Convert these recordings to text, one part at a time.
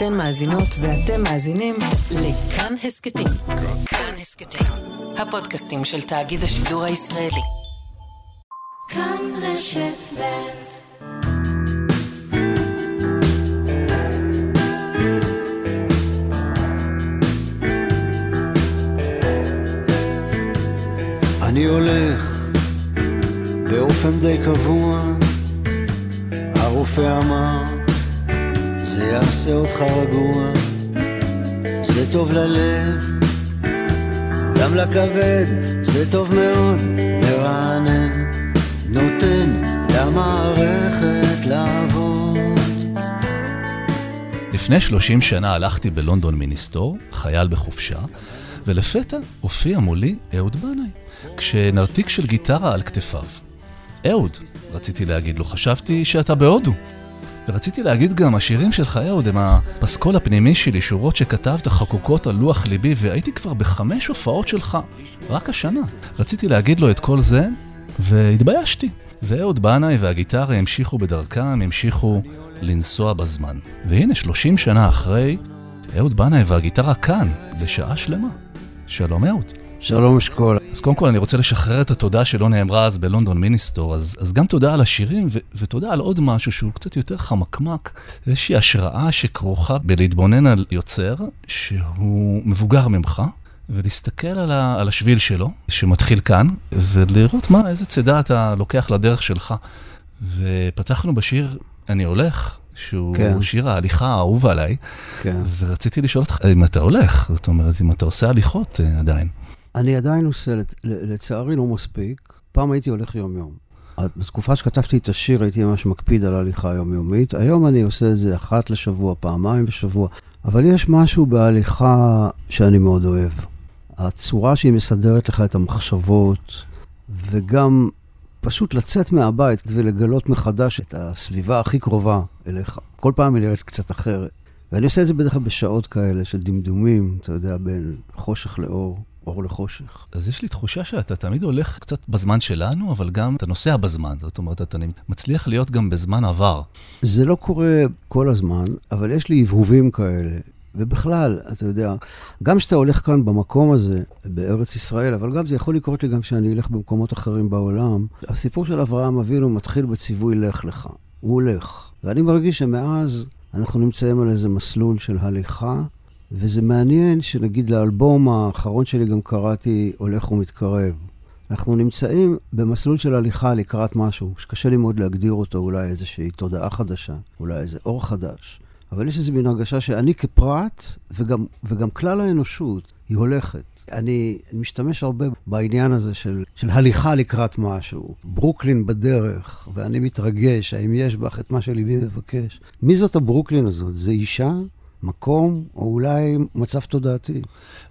אתן מאזינות ואתם מאזינים לכאן הסכתים. כאן הסכתים, הפודקאסטים של תאגיד השידור הישראלי. כאן רשת ב' אני הולך באופן די קבוע, הרופא אמר, זה יעשה אותך רגוע, זה טוב ללב, גם לכבד, זה טוב מאוד, מרענן, נותן למערכת לעבוד. לפני 30 שנה הלכתי בלונדון מיניסטור, חייל בחופשה, ולפתע הופיע מולי אהוד בנאי, כשנרתיק של גיטרה על כתפיו. אהוד, רציתי להגיד לו, חשבתי שאתה בהודו. ורציתי להגיד גם, השירים שלך, אהוד, הם הפסקול הפנימי שלי, שורות שכתבת חקוקות על לוח ליבי, והייתי כבר בחמש הופעות שלך, רק השנה. רציתי להגיד לו את כל זה, והתביישתי. ואהוד בנאי והגיטרה המשיכו בדרכם, המשיכו לנסוע בזמן. והנה, 30 שנה אחרי, אהוד בנאי והגיטרה כאן, לשעה שלמה. שלום אהוד. שלום אשכול. אז קודם כל אני רוצה לשחרר את התודה שלא נאמרה אז בלונדון מיניסטור, אז, אז גם תודה על השירים ו- ותודה על עוד משהו שהוא קצת יותר חמקמק, איזושהי השראה שכרוכה בלהתבונן על יוצר שהוא מבוגר ממך. ולהסתכל על, ה, על השביל שלו, שמתחיל כאן, ולראות מה, איזה צידה אתה לוקח לדרך שלך. ופתחנו בשיר "אני הולך", שהוא כן. שיר ההליכה האהוב עליי, כן. ורציתי לשאול אותך אם אתה הולך, זאת אומרת, אם אתה עושה הליכות אה, עדיין. אני עדיין עושה, לצערי לא מספיק. פעם הייתי הולך יום-יום. בתקופה שכתבתי את השיר הייתי ממש מקפיד על הליכה יומיומית. היום אני עושה את זה אחת לשבוע, פעמיים בשבוע. אבל יש משהו בהליכה שאני מאוד אוהב. הצורה שהיא מסדרת לך את המחשבות, וגם פשוט לצאת מהבית ולגלות מחדש את הסביבה הכי קרובה אליך. כל פעם היא נראית קצת אחרת. ואני עושה את זה בדרך כלל בשעות כאלה של דמדומים, אתה יודע, בין חושך לאור, אור לחושך. אז יש לי תחושה שאתה תמיד הולך קצת בזמן שלנו, אבל גם אתה נוסע בזמן. זאת אומרת, אתה מצליח להיות גם בזמן עבר. זה לא קורה כל הזמן, אבל יש לי הבהובים כאלה. ובכלל, אתה יודע, גם כשאתה הולך כאן במקום הזה, בארץ ישראל, אבל גם זה יכול לקרות לי גם כשאני אלך במקומות אחרים בעולם, הסיפור של אברהם אבינו מתחיל בציווי לך לך. הוא הולך. ואני מרגיש שמאז אנחנו נמצאים על איזה מסלול של הליכה, וזה מעניין שנגיד לאלבום האחרון שלי גם קראתי הולך ומתקרב. אנחנו נמצאים במסלול של הליכה לקראת משהו, שקשה לי מאוד להגדיר אותו, אולי איזושהי תודעה חדשה, אולי איזה אור חדש. אבל יש איזו מין הרגשה שאני כפרט, וגם, וגם כלל האנושות, היא הולכת. אני משתמש הרבה בעניין הזה של, של הליכה לקראת משהו. ברוקלין בדרך, ואני מתרגש, האם יש בך את מה שליבי מבקש. מי זאת הברוקלין הזאת? זה אישה? מקום, או אולי מצב תודעתי.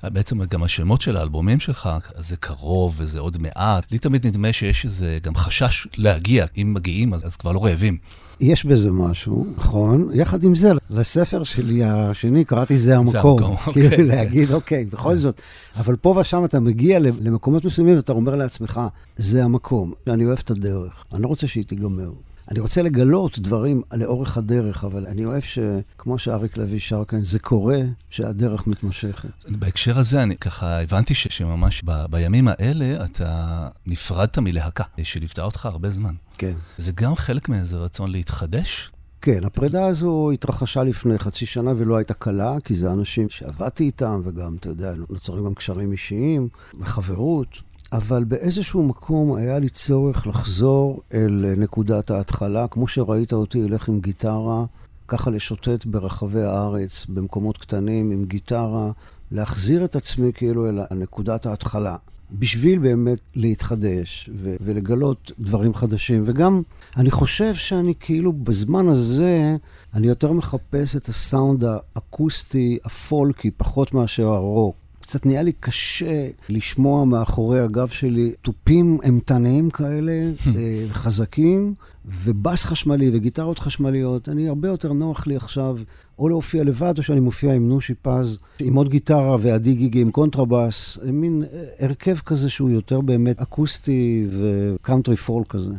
בעצם גם השמות של האלבומים שלך, זה קרוב וזה עוד מעט. לי תמיד נדמה שיש איזה גם חשש להגיע. אם מגיעים, אז, אז כבר לא רעבים. יש בזה משהו, נכון. יחד עם זה, לספר שלי השני קראתי זה זה המקום. המקום, כאילו אוקיי. להגיד, אוקיי, בכל זאת. אבל פה ושם אתה מגיע למקומות מסוימים ואתה אומר לעצמך, זה המקום. אני אוהב את הדרך, אני לא רוצה שהיא תיגמר. אני רוצה לגלות דברים לאורך הדרך, אבל אני אוהב שכמו שאריק לוי שר כאן, זה קורה שהדרך מתמשכת. בהקשר הזה, אני ככה הבנתי ש, שממש ב, בימים האלה אתה נפרדת מלהקה, שליוותה אותך הרבה זמן. כן. זה גם חלק מאיזה רצון להתחדש? כן, הפרידה הזו התרחשה לפני חצי שנה ולא הייתה קלה, כי זה אנשים שעבדתי איתם, וגם, אתה יודע, נוצרים גם קשרים אישיים, וחברות. אבל באיזשהו מקום היה לי צורך לחזור אל נקודת ההתחלה, כמו שראית אותי הולך עם גיטרה, ככה לשוטט ברחבי הארץ, במקומות קטנים עם גיטרה, להחזיר את עצמי כאילו אל נקודת ההתחלה. בשביל באמת להתחדש ו- ולגלות דברים חדשים. וגם, אני חושב שאני כאילו בזמן הזה, אני יותר מחפש את הסאונד האקוסטי, הפולקי, פחות מאשר הרוק. קצת נהיה לי קשה לשמוע מאחורי הגב שלי תופים אימתניים כאלה, אה, חזקים, ובס חשמלי וגיטרות חשמליות. אני, הרבה יותר נוח לי עכשיו או להופיע לבד, או שאני מופיע עם נושי פז, עם עוד גיטרה ועדי גיגי עם קונטרבאס, מין אה, הרכב כזה שהוא יותר באמת אקוסטי וקאנטרי פולק כזה.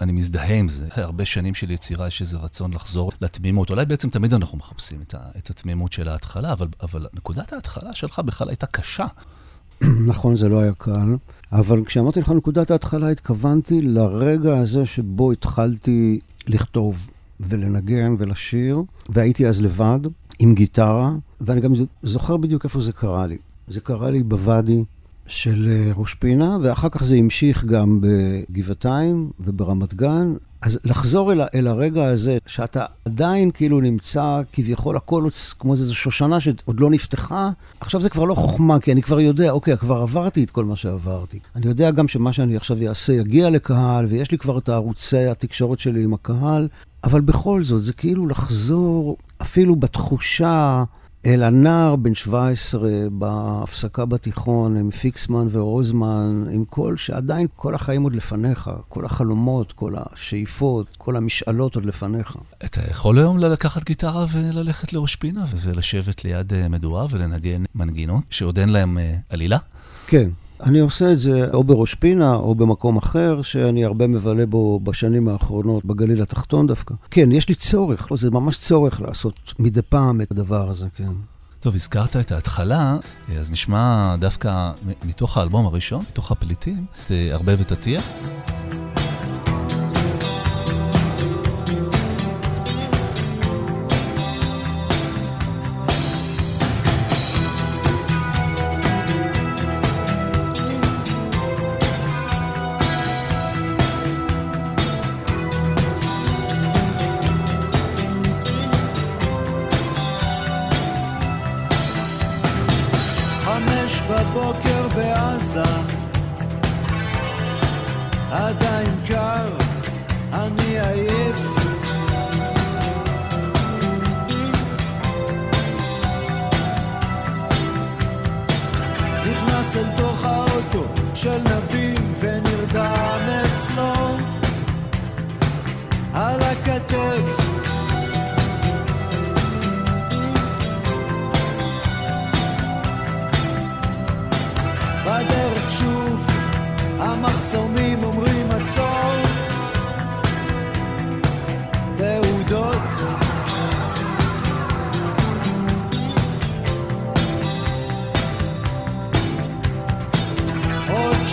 אני מזדהה עם זה. אחרי הרבה שנים של יצירה יש איזה רצון לחזור לתמימות. אולי בעצם תמיד אנחנו מחפשים את, ה, את התמימות של ההתחלה, אבל, אבל נקודת ההתחלה שלך בכלל הייתה קשה. נכון, זה לא היה קל, אבל כשאמרתי לך נקודת ההתחלה, התכוונתי לרגע הזה שבו התחלתי לכתוב ולנגן ולשיר, והייתי אז לבד, עם גיטרה, ואני גם זוכר בדיוק איפה זה קרה לי. זה קרה לי בוואדי של אה, ראש פינה, ואחר כך זה המשיך גם בגבעתיים וברמת גן. אז לחזור אל, אל הרגע הזה, שאתה עדיין כאילו נמצא, כביכול הכל כמו איזו שושנה שעוד לא נפתחה, עכשיו זה כבר לא חוכמה, כי אני כבר יודע, אוקיי, כבר עברתי את כל מה שעברתי. אני יודע גם שמה שאני עכשיו אעשה יגיע לקהל, ויש לי כבר את הערוצי התקשורת שלי עם הקהל, אבל בכל זאת, זה כאילו לחזור אפילו בתחושה אל הנער בן 17 בהפסקה בתיכון עם פיקסמן ורוזמן, עם כל שעדיין כל החיים עוד לפניך, כל החלומות, כל השאיפות, כל המשאלות עוד לפניך. אתה יכול היום לקחת גיטרה וללכת לראש פינה ולשבת ליד אה, מדורה ולנגן מנגינות שעוד אין להם אה, עלילה? כן. אני עושה את זה או בראש פינה או במקום אחר, שאני הרבה מבלה בו בשנים האחרונות, בגליל התחתון דווקא. כן, יש לי צורך, לא, זה ממש צורך לעשות מדי פעם את הדבר הזה, כן. טוב, הזכרת את ההתחלה, אז נשמע דווקא מתוך האלבום הראשון, מתוך הפליטים, את אה, עדיין כאן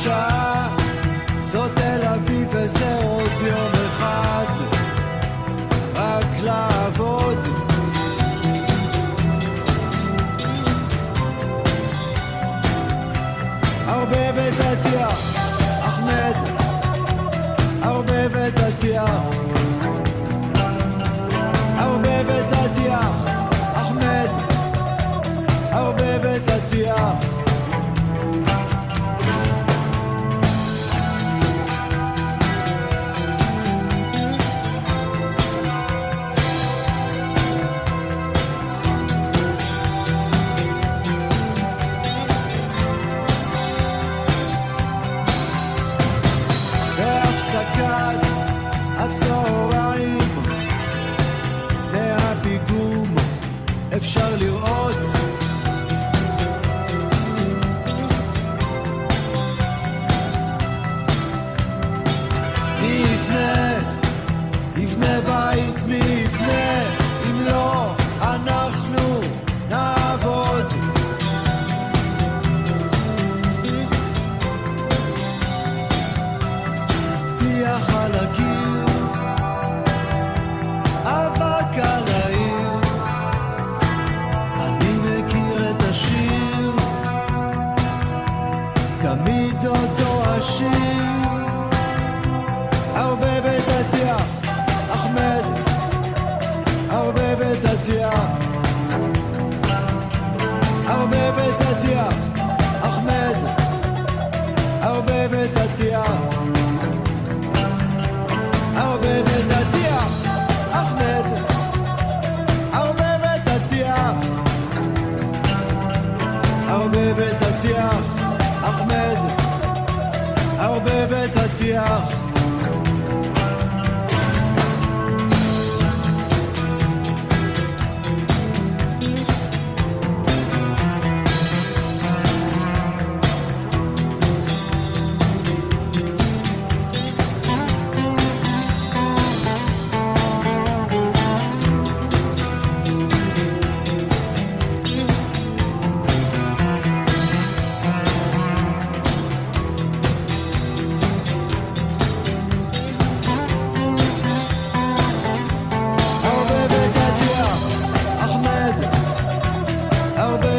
shine.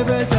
baby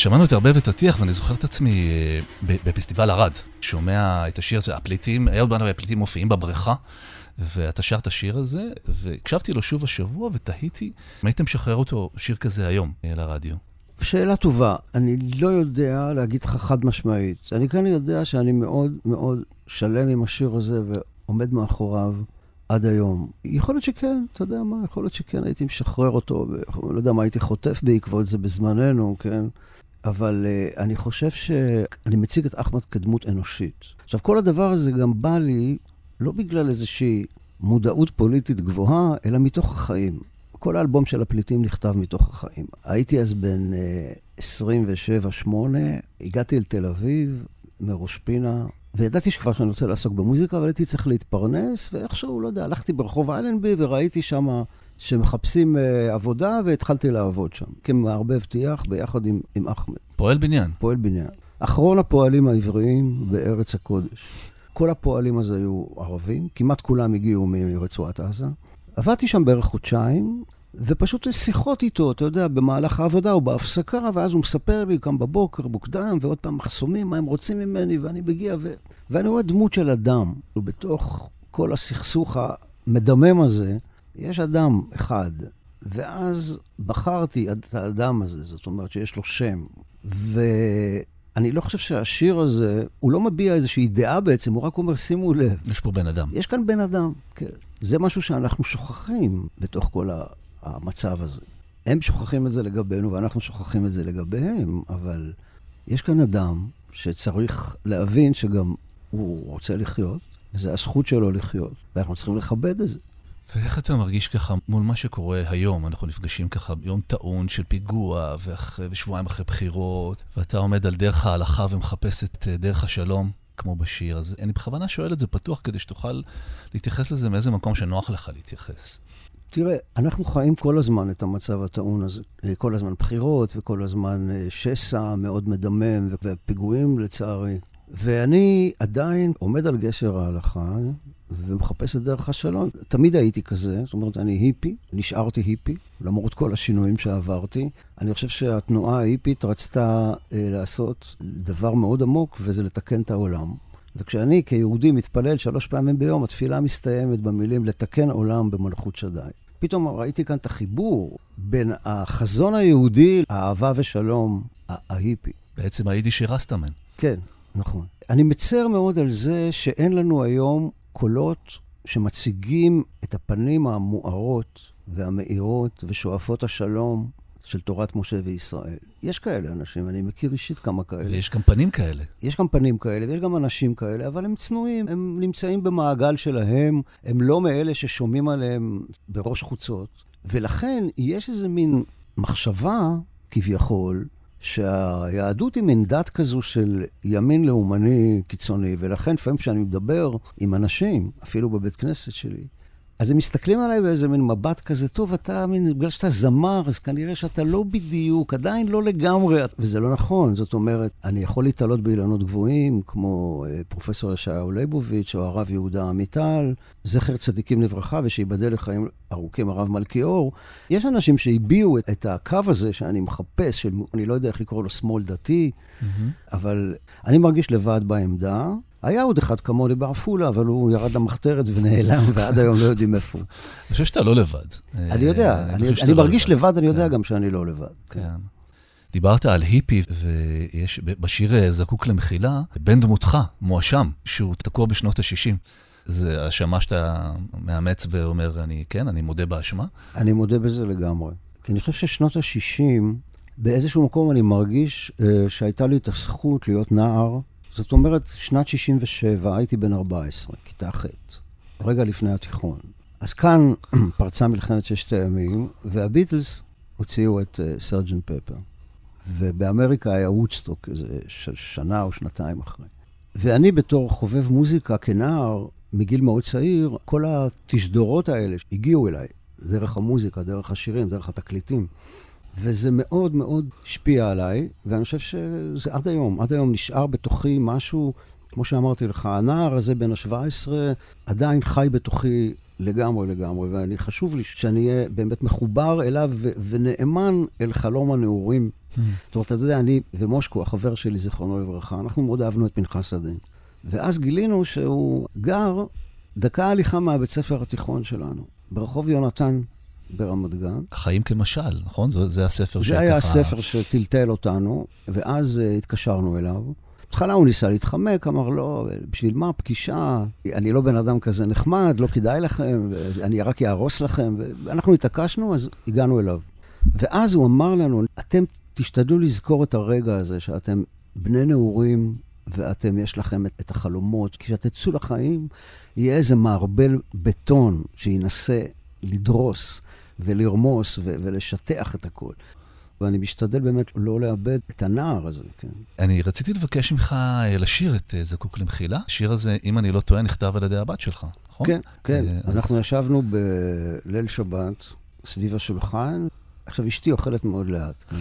שמענו את הרבה ותטיח, ואני זוכר את עצמי אה, בפסטיבל ערד, שומע את השיר הזה, הפליטים, אהוד בנאי והפליטים מופיעים בבריכה, ואתה שר את השיר הזה, והקשבתי לו שוב השבוע ותהיתי אם הייתם משחרר אותו, שיר כזה היום, אה, לרדיו. שאלה טובה. אני לא יודע להגיד לך חד משמעית. אני כן יודע שאני מאוד מאוד שלם עם השיר הזה ועומד מאחוריו עד היום. יכול להיות שכן, אתה יודע מה, יכול להיות שכן, הייתי משחרר אותו, ולא יודע מה הייתי חוטף בעקבות זה בזמננו, כן? אבל uh, אני חושב שאני מציג את אחמד כדמות אנושית. עכשיו, כל הדבר הזה גם בא לי לא בגלל איזושהי מודעות פוליטית גבוהה, אלא מתוך החיים. כל האלבום של הפליטים נכתב מתוך החיים. הייתי אז בן uh, אה, 27-8, הגעתי אל תל אביב, מראש פינה, וידעתי שכבר שאני רוצה לעסוק במוזיקה, אבל הייתי צריך להתפרנס, ואיכשהו, לא יודע, הלכתי ברחוב אלנבי וראיתי שם שמחפשים uh, עבודה, והתחלתי לעבוד שם, כמערבב טיח ביחד עם, עם אחמד. פועל בניין. פועל בניין. אחרון הפועלים העבריים בארץ הקודש. כל הפועלים אז היו ערבים, כמעט כולם הגיעו מרצועת עזה. עבדתי שם בערך חודשיים, ופשוט שיחות איתו, אתה יודע, במהלך העבודה או בהפסקה, ואז הוא מספר לי, קם בבוקר, מוקדם, ועוד פעם מחסומים, מה הם רוצים ממני, ואני מגיע, ו... ואני רואה דמות של אדם. ובתוך כל הסכסוך המדמם הזה, יש אדם אחד. ואז בחרתי את האדם הזה, זאת אומרת שיש לו שם. ואני לא חושב שהשיר הזה, הוא לא מביע איזושהי דעה בעצם, הוא רק אומר, שימו לב. יש פה בן אדם. יש כאן בן אדם, כן. זה משהו שאנחנו שוכחים בתוך כל ה... המצב הזה. הם שוכחים את זה לגבינו ואנחנו שוכחים את זה לגביהם, אבל יש כאן אדם שצריך להבין שגם הוא רוצה לחיות, וזו הזכות שלו לחיות, ואנחנו צריכים לכבד את זה. ואיך אתה מרגיש ככה מול מה שקורה היום? אנחנו נפגשים ככה ביום טעון של פיגוע, ואחרי, ושבועיים אחרי בחירות, ואתה עומד על דרך ההלכה ומחפש את אה, דרך השלום, כמו בשיר. אז אני בכוונה שואל את זה פתוח כדי שתוכל להתייחס לזה מאיזה מקום שנוח לך להתייחס. תראה, אנחנו חיים כל הזמן את המצב הטעון הזה. כל הזמן בחירות וכל הזמן אה, שסע מאוד מדמם ופיגועים לצערי. ואני עדיין עומד על גשר ההלכה ומחפש את דרך השלום. תמיד הייתי כזה, זאת אומרת, אני היפי, נשארתי היפי, למרות כל השינויים שעברתי. אני חושב שהתנועה ההיפית רצתה אה, לעשות דבר מאוד עמוק, וזה לתקן את העולם. וכשאני כיהודי מתפלל שלוש פעמים ביום, התפילה מסתיימת במילים לתקן עולם במלכות שדי. פתאום ראיתי כאן את החיבור בין החזון היהודי, האהבה ושלום, ההיפי. בעצם היידיש רסטמן. כן, נכון. אני מצר מאוד על זה שאין לנו היום קולות שמציגים את הפנים המוארות והמאירות ושואפות השלום של תורת משה וישראל. יש כאלה אנשים, אני מכיר אישית כמה כאלה. ויש גם פנים כאלה. יש גם פנים כאלה, ויש גם אנשים כאלה, אבל הם צנועים, הם נמצאים במעגל שלהם, הם לא מאלה ששומעים עליהם בראש חוצות. ולכן יש איזה מין מחשבה, כביכול, שהיהדות היא מין דת כזו של ימין לאומני קיצוני, ולכן לפעמים כשאני מדבר עם אנשים, אפילו בבית כנסת שלי, אז הם מסתכלים עליי באיזה מין מבט כזה, טוב, אתה, מין, בגלל שאתה זמר, אז כנראה שאתה לא בדיוק, עדיין לא לגמרי, וזה לא נכון. זאת אומרת, אני יכול להתעלות באילנות גבוהים, כמו אה, פרופסור ישעיהו ליבוביץ' או הרב יהודה עמיטל, זכר צדיקים לברכה, ושייבדל לחיים ארוכים הרב מלכיאור. יש אנשים שהביעו את, את הקו הזה שאני מחפש, של, אני לא יודע איך לקרוא לו שמאל דתי, mm-hmm. אבל אני מרגיש לבד בעמדה. היה עוד אחד כמוני בעפולה, אבל הוא ירד למחתרת ונעלם, ועד היום לא יודעים איפה הוא. אני חושב שאתה לא לבד. אני יודע, אה, אני לא מרגיש לבד, אני יודע כן. גם שאני לא לבד. כן. דיברת על היפי, ויש בשיר אה, זקוק למחילה, בן דמותך, מואשם, שהוא תקוע בשנות ה-60. זה האשמה שאתה מאמץ ואומר, אני, כן, אני מודה באשמה? אני מודה בזה לגמרי. כי אני חושב ששנות ה-60, באיזשהו מקום אני מרגיש uh, שהייתה לי את הזכות להיות נער זאת אומרת, שנת 67, הייתי בן 14, כיתה ח', רגע לפני התיכון. אז כאן פרצה מלחמת ששת הימים, והביטלס הוציאו את סרג'נט uh, פפר. ובאמריקה היה וודסטוק איזה שנה או שנתיים אחרי. ואני בתור חובב מוזיקה כנער, מגיל מאוד צעיר, כל התשדורות האלה הגיעו אליי, דרך המוזיקה, דרך השירים, דרך התקליטים. וזה מאוד מאוד השפיע עליי, ואני חושב שזה עד היום, עד היום נשאר בתוכי משהו, כמו שאמרתי לך, הנער הזה בן ה-17 עדיין חי בתוכי לגמרי לגמרי, ואני חשוב לי שאני אהיה באמת מחובר אליו ו- ונאמן אל חלום הנעורים. זאת אומרת, אתה יודע, אני ומושקו, החבר שלי, זיכרונו לברכה, אנחנו מאוד אהבנו את פנחס שדה. ואז גילינו שהוא גר דקה הליכה מהבית ספר התיכון שלנו, ברחוב יונתן ברמת גן. חיים כמשל, נכון? זה, זה הספר זה היה הספר שטלטל אותנו, ואז uh, התקשרנו אליו. בהתחלה הוא ניסה להתחמק, אמר, לא, בשביל מה פגישה? אני לא בן אדם כזה נחמד, לא כדאי לכם, אני רק אהרוס לכם. ואנחנו התעקשנו, אז הגענו אליו. ואז הוא אמר לנו, אתם תשתדלו לזכור את הרגע הזה, שאתם בני נעורים, ואתם, יש לכם את, את החלומות. כשתצאו לחיים, יהיה איזה מערבל בטון שינסה לדרוס ולרמוס ו- ולשטח את הכול. ואני משתדל באמת לא לאבד את הנער הזה, כן. אני רציתי לבקש ממך אה, לשיר את אה, זקוק למחילה. השיר הזה, אם אני לא טועה, נכתב על ידי הבת שלך, נכון? כן, כן. אז... אנחנו ישבנו בליל שבת סביב השולחן. עכשיו, אשתי אוכלת מאוד לאט, כן.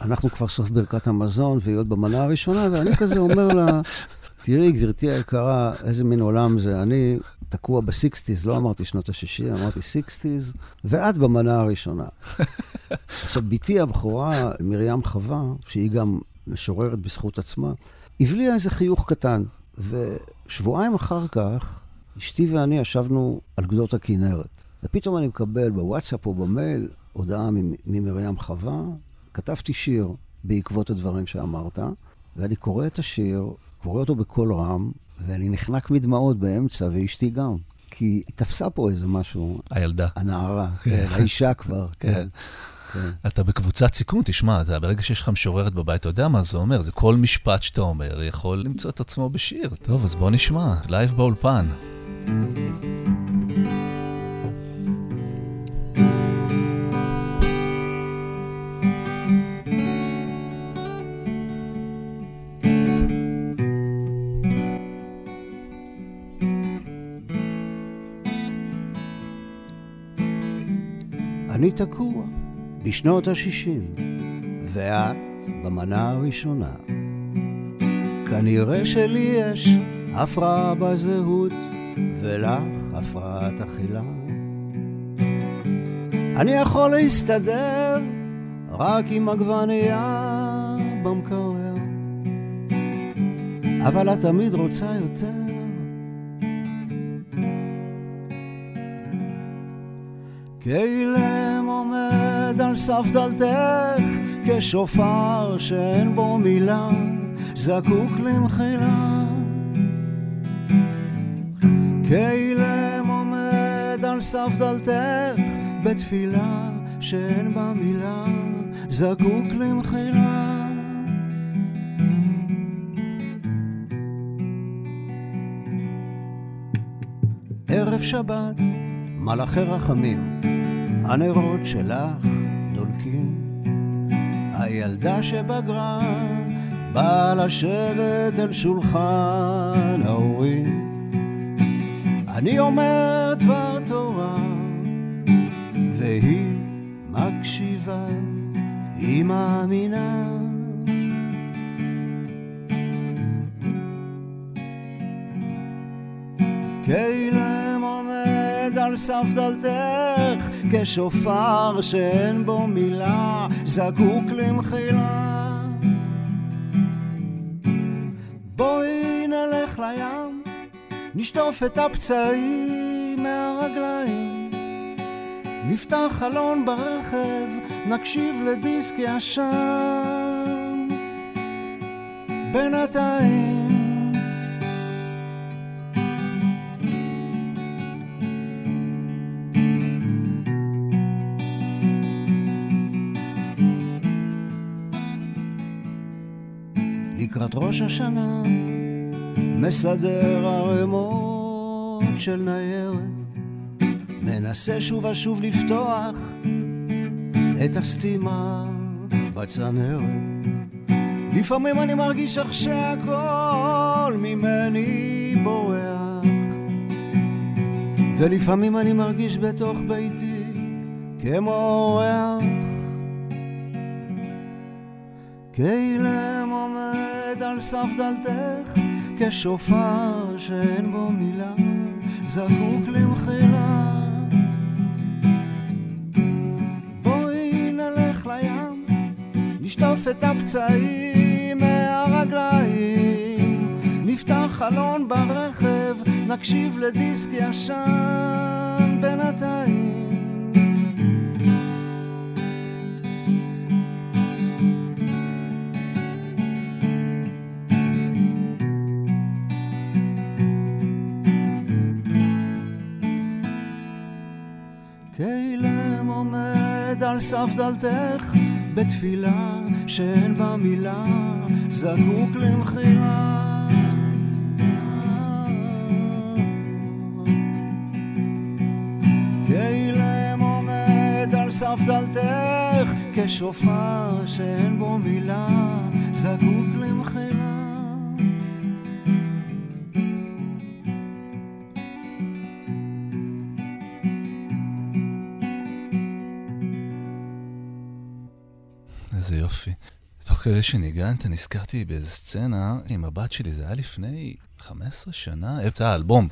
אנחנו כבר סוף ברכת המזון, והיא עוד במנה הראשונה, ואני כזה אומר לה, תראי, גברתי היקרה, איזה מין עולם זה. אני תקוע ב sixties, לא אמרתי שנות ה-60, אמרתי sixties, ואת במנה הראשונה. עכשיו, בתי הבכורה, מרים חווה, שהיא גם משוררת בזכות עצמה, הבליעה איזה חיוך קטן. ושבועיים אחר כך, אשתי ואני ישבנו על גדות הכנרת. ופתאום אני מקבל בוואטסאפ או במייל הודעה ממרים חווה, כתבתי שיר בעקבות הדברים שאמרת, ואני קורא את השיר, קורא אותו בקול רם, ואני נחנק מדמעות באמצע, ואשתי גם. כי היא תפסה פה איזה משהו. הילדה. הנערה, כן, האישה כבר, כן. כן. אתה בקבוצת סיכון, תשמע, אתה, ברגע שיש לך משוררת בבית, אתה יודע מה זה אומר, זה כל משפט שאתה אומר יכול למצוא את עצמו בשיר. טוב, אז בוא נשמע, live באולפן. אני תקוע בשנות ה-60, ואת במנה הראשונה. כנראה שלי יש הפרעה בזהות, ולך הפרעת אכילה. אני יכול להסתדר רק עם עגבנייה במקרר, אבל את תמיד רוצה יותר. כאילם עומד על סף דלתך, כשופר שאין בו מילה, זקוק למחילה. כאילם עומד על סף דלתך, בתפילה שאין בה מילה, זקוק למחילה. ערב שבת, מלאכי רחמים, הנרות שלך דולקים. הילדה שבגרה באה לשבת אל שולחן ההורים. אני אומר דבר תורה, והיא מקשיבה, היא מאמינה. כאילם עומד על סף דלתך, כשופר שאין בו מילה, זקוק למחילה. בואי נלך לים, נשטוף את הפצעים מהרגליים. נפתח חלון ברכב, נקשיב לדיסק ישן. בינתיים ראש השנה מסדר ערימות של ניירת. מנסה שוב ושוב לפתוח את הסתימה בצנרת. לפעמים אני מרגיש איך שהכל ממני בורח. ולפעמים אני מרגיש בתוך ביתי כמו אורח. כאילם עומד על סף דלתך כשופר שאין בו מילה זקוק למחילה בואי נלך לים נשטוף את הפצעים מהרגליים. נפתח חלון ברכב, נקשיב לדיסק ישן בינתיים. כאילם עומד על סף דלתך בתפילה שאין בה מילה זקוק למכירה. כאילם עומד על סף דלתך כשופר שאין בו מילה זקוק למכירה איזה יופי. תוך כדי שניגנת, נזכרתי באיזה סצנה עם הבת שלי, זה היה לפני 15 שנה, יצא האלבום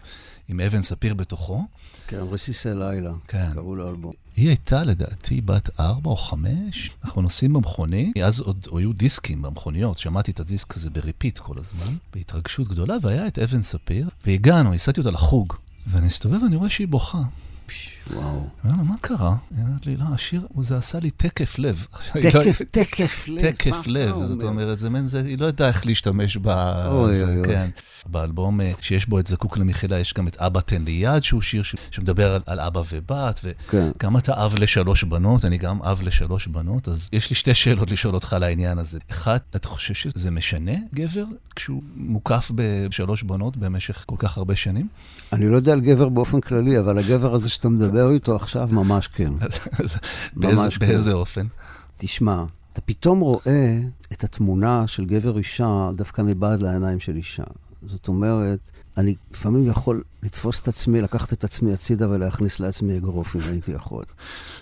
עם אבן ספיר בתוכו. כן, רסיסי לילה, כן. קראו לאלבום. היא הייתה לדעתי בת 4 או 5, אנחנו נוסעים במכונית, אז עוד היו דיסקים במכוניות, שמעתי את הדיסק הזה ב repeat כל הזמן, בהתרגשות גדולה, והיה את אבן ספיר, והגענו, הסעתי אותה לחוג, ואני מסתובב ואני רואה שהיא בוכה. וואו. אומר לה, מה קרה? היא אומרת לי, לא, השיר, זה עשה לי תקף לב. לא- תקף, תקף לב. תקף לב, זאת אומר? אומרת, זה מעין, זה- היא לא ידעה איך להשתמש ב... אוי, אוי, אוי. כן. באלבום אה, שיש בו את זקוק למחילה, יש גם את אבא תן לי יד, שהוא שיר שמדבר על, אבא ובת, כן. וגם אתה אב לשלוש בנות, אני גם אב לשלוש בנות, אז יש לי שתי שאלות לשאול אותך על העניין הזה. אחת, אתה חושב שזה משנה גבר כשהוא מוקף בשלוש בנות במשך כל כך הרבה שנים? אני לא יודע על גבר באופן כללי, אבל הגבר הזה שאתה מדבר איתו עכשיו, ממש כן. ממש כן. באיזה אופן? תשמע, אתה פתאום רואה את התמונה של גבר-אישה דווקא מבעד לעיניים של אישה. זאת אומרת, אני לפעמים יכול לתפוס את עצמי, לקחת את עצמי הצידה ולהכניס לעצמי אגרוף, אם הייתי יכול.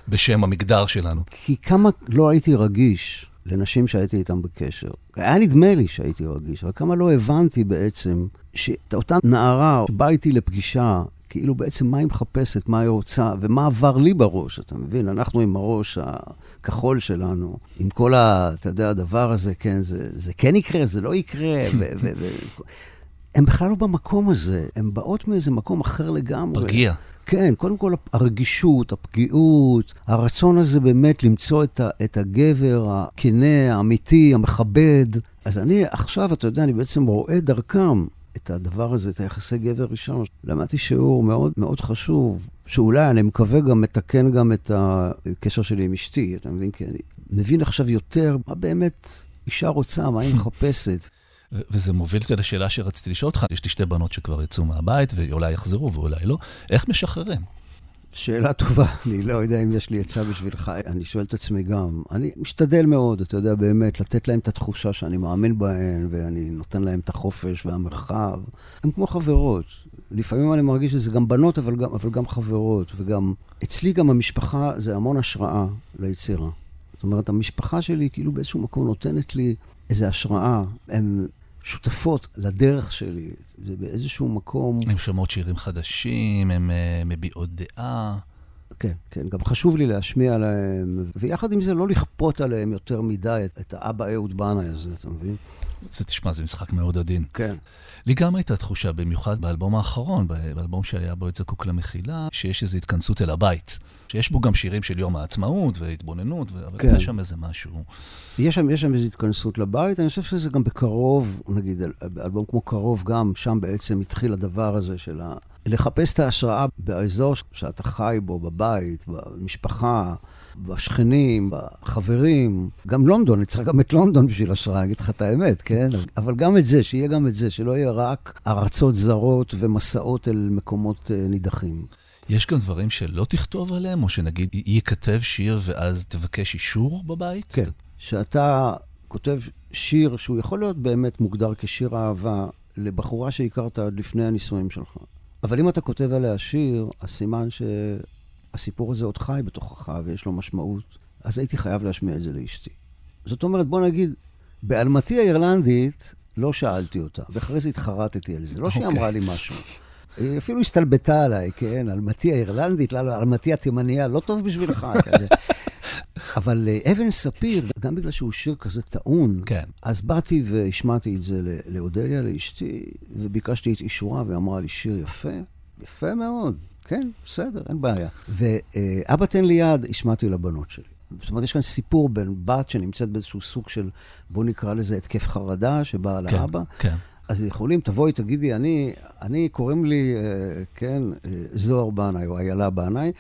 בשם המגדר שלנו. כי כמה לא הייתי רגיש לנשים שהייתי איתן בקשר. היה נדמה לי שהייתי רגיש, אבל כמה לא הבנתי בעצם שאותה נערה שבאה איתי לפגישה, כאילו בעצם מה היא מחפשת, מה היא רוצה, ומה עבר לי בראש, אתה מבין? אנחנו עם הראש הכחול שלנו, עם כל ה... אתה יודע, הדבר הזה, כן, זה, זה כן יקרה, זה לא יקרה, ו... ו, ו הן בכלל לא במקום הזה, הן באות מאיזה מקום אחר לגמרי. פגיע. כן, קודם כל הרגישות, הפגיעות, הרצון הזה באמת למצוא את, ה, את הגבר הכנה, האמיתי, המכבד. אז אני עכשיו, אתה יודע, אני בעצם רואה דרכם את הדבר הזה, את היחסי גבר ראשון. למדתי שיעור מאוד מאוד חשוב, שאולי, אני מקווה, גם מתקן גם את הקשר שלי עם אשתי, אתה מבין? כי אני מבין עכשיו יותר מה באמת אישה רוצה, מה היא מחפשת. וזה מוביל אותי לשאלה שרציתי לשאול אותך. יש לי שתי בנות שכבר יצאו מהבית, ואולי יחזרו ואולי לא. איך משחררים? שאלה טובה, אני לא יודע אם יש לי עצה בשבילך, אני שואל את עצמי גם. אני משתדל מאוד, אתה יודע, באמת, לתת להם את התחושה שאני מאמין בהן, ואני נותן להם את החופש והמרחב. הן כמו חברות. לפעמים אני מרגיש שזה גם בנות, אבל גם, אבל גם חברות, וגם... אצלי גם המשפחה זה המון השראה ליצירה. זאת אומרת, המשפחה שלי כאילו באיזשהו מקום נותנת לי איזו השראה. הן שותפות לדרך שלי. זה באיזשהו מקום... הן שומעות שירים חדשים, הן uh, מביעות דעה. כן, כן, גם חשוב לי להשמיע להם, ויחד עם זה לא לכפות עליהם יותר מדי את, את האבא אהוד בנאי הזה, אתה מבין? זה, תשמע, זה משחק מאוד עדין. כן. לי גם הייתה תחושה, במיוחד באלבום האחרון, באלבום שהיה בו את זקוק למחילה, שיש איזו התכנסות אל הבית. שיש בו גם שירים של יום העצמאות והתבוננות, אבל כן. יש שם איזה משהו. יש שם, יש שם איזו התכנסות לבית, אני חושב שזה גם בקרוב, נגיד, אל- אלבום כמו קרוב, גם שם בעצם התחיל הדבר הזה של ה... לחפש את ההשראה באזור שאתה חי בו, בבית, במשפחה, בשכנים, בחברים. גם לונדון, אני צריך גם את לונדון בשביל השראה, אני אגיד לך את האמת, כן? אבל גם את זה, שיהיה גם את זה, שלא יהיה רק ארצות זרות ומסעות אל מקומות אה, נידחים. יש גם דברים שלא תכתוב עליהם, או שנגיד ייכתב שיר ואז תבקש אישור בבית? כן. שאתה כותב שיר שהוא יכול להיות באמת מוגדר כשיר אהבה לבחורה שהכרת עד לפני הנישואים שלך. אבל אם אתה כותב עליה שיר, אז סימן שהסיפור הזה עוד חי בתוכך ויש לו משמעות, אז הייתי חייב להשמיע את זה לאשתי. זאת אומרת, בוא נגיד, באלמתי האירלנדית לא שאלתי אותה, ואחרי זה התחרטתי על זה. לא שהיא אוקיי. אמרה לי משהו. היא אפילו הסתלבטה עליי, כן? אלמתי האירלנדית, לא, לא, אלמתי התימניה, לא טוב בשבילך. אבל אה, אבן ספיר, גם בגלל שהוא שיר כזה טעון, כן. אז באתי והשמעתי את זה לאודליה, לאשתי, וביקשתי את אישורה, והיא אמרה לי, שיר יפה, יפה מאוד. כן, בסדר, אין בעיה. ואבא תן לי יד, השמעתי לבנות שלי. זאת אומרת, יש כאן סיפור בין בת שנמצאת באיזשהו סוג של, בוא נקרא לזה התקף חרדה, שבאה כן, לאבא. כן. אז יכולים, תבואי, תגידי, אני, אני קוראים לי, אה, כן, אה, זוהר בנאי, או איילה בנאי.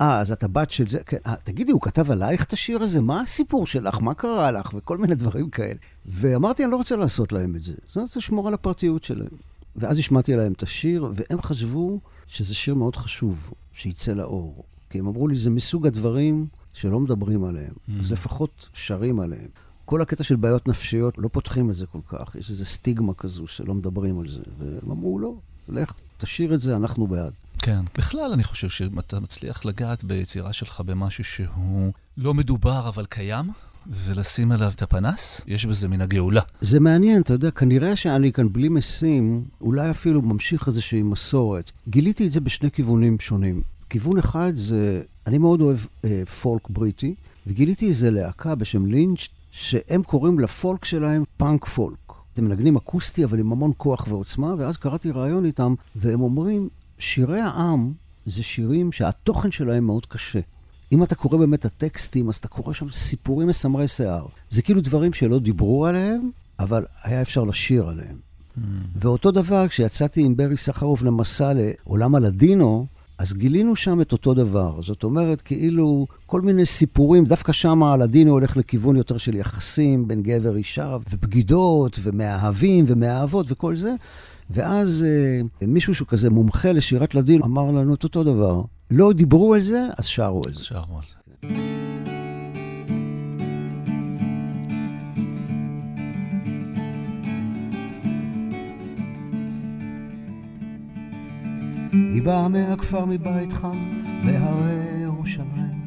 אה, אז את הבת של זה, כן, אה, תגידי, הוא כתב עלייך את השיר הזה? מה הסיפור שלך? מה קרה לך? וכל מיני דברים כאלה. ואמרתי, אני לא רוצה לעשות להם את זה. אני רוצה לשמור על הפרטיות שלהם. ואז השמעתי להם את השיר, והם חשבו שזה שיר מאוד חשוב, שיצא לאור. כי הם אמרו לי, זה מסוג הדברים שלא מדברים עליהם, Mm. אז לפחות שרים עליהם. כל הקטע של בעיות נפשיות, לא פותחים את זה כל כך, יש איזו סטיגמה כזו שלא מדברים על זה. והם אמרו, לא, לך, תשאיר את זה, אנחנו בעד. כן. בכלל, אני חושב שאם אתה מצליח לגעת ביצירה שלך במשהו שהוא לא מדובר אבל קיים, ולשים עליו את הפנס, יש בזה מן הגאולה. זה מעניין, אתה יודע, כנראה שאני כאן בלי משים, אולי אפילו ממשיך איזושהי מסורת. גיליתי את זה בשני כיוונים שונים. כיוון אחד זה, אני מאוד אוהב אה, פולק בריטי, וגיליתי איזה להקה בשם לינץ', שהם קוראים לפולק שלהם פאנק פולק. הם מנגנים אקוסטי, אבל עם המון כוח ועוצמה, ואז קראתי ראיון איתם, והם אומרים, שירי העם זה שירים שהתוכן שלהם מאוד קשה. אם אתה קורא באמת את הטקסטים, אז אתה קורא שם סיפורים מסמרי שיער. זה כאילו דברים שלא דיברו עליהם, אבל היה אפשר לשיר עליהם. ואותו דבר, כשיצאתי עם ברי סחרוף למסע לעולם הלדינו, אז גילינו שם את אותו דבר. זאת אומרת, כאילו, כל מיני סיפורים, דווקא שם הלדינו הולך לכיוון יותר של יחסים בין גבר אישה, ובגידות, ומאהבים, ומאהבות, וכל זה. ואז אה, מישהו שהוא כזה מומחה לשירת לדינו אמר לנו את אותו דבר. לא דיברו על זה, אז שרו על זה. שרו על זה. היא באה מהכפר מבית חם בהרי ירושלים.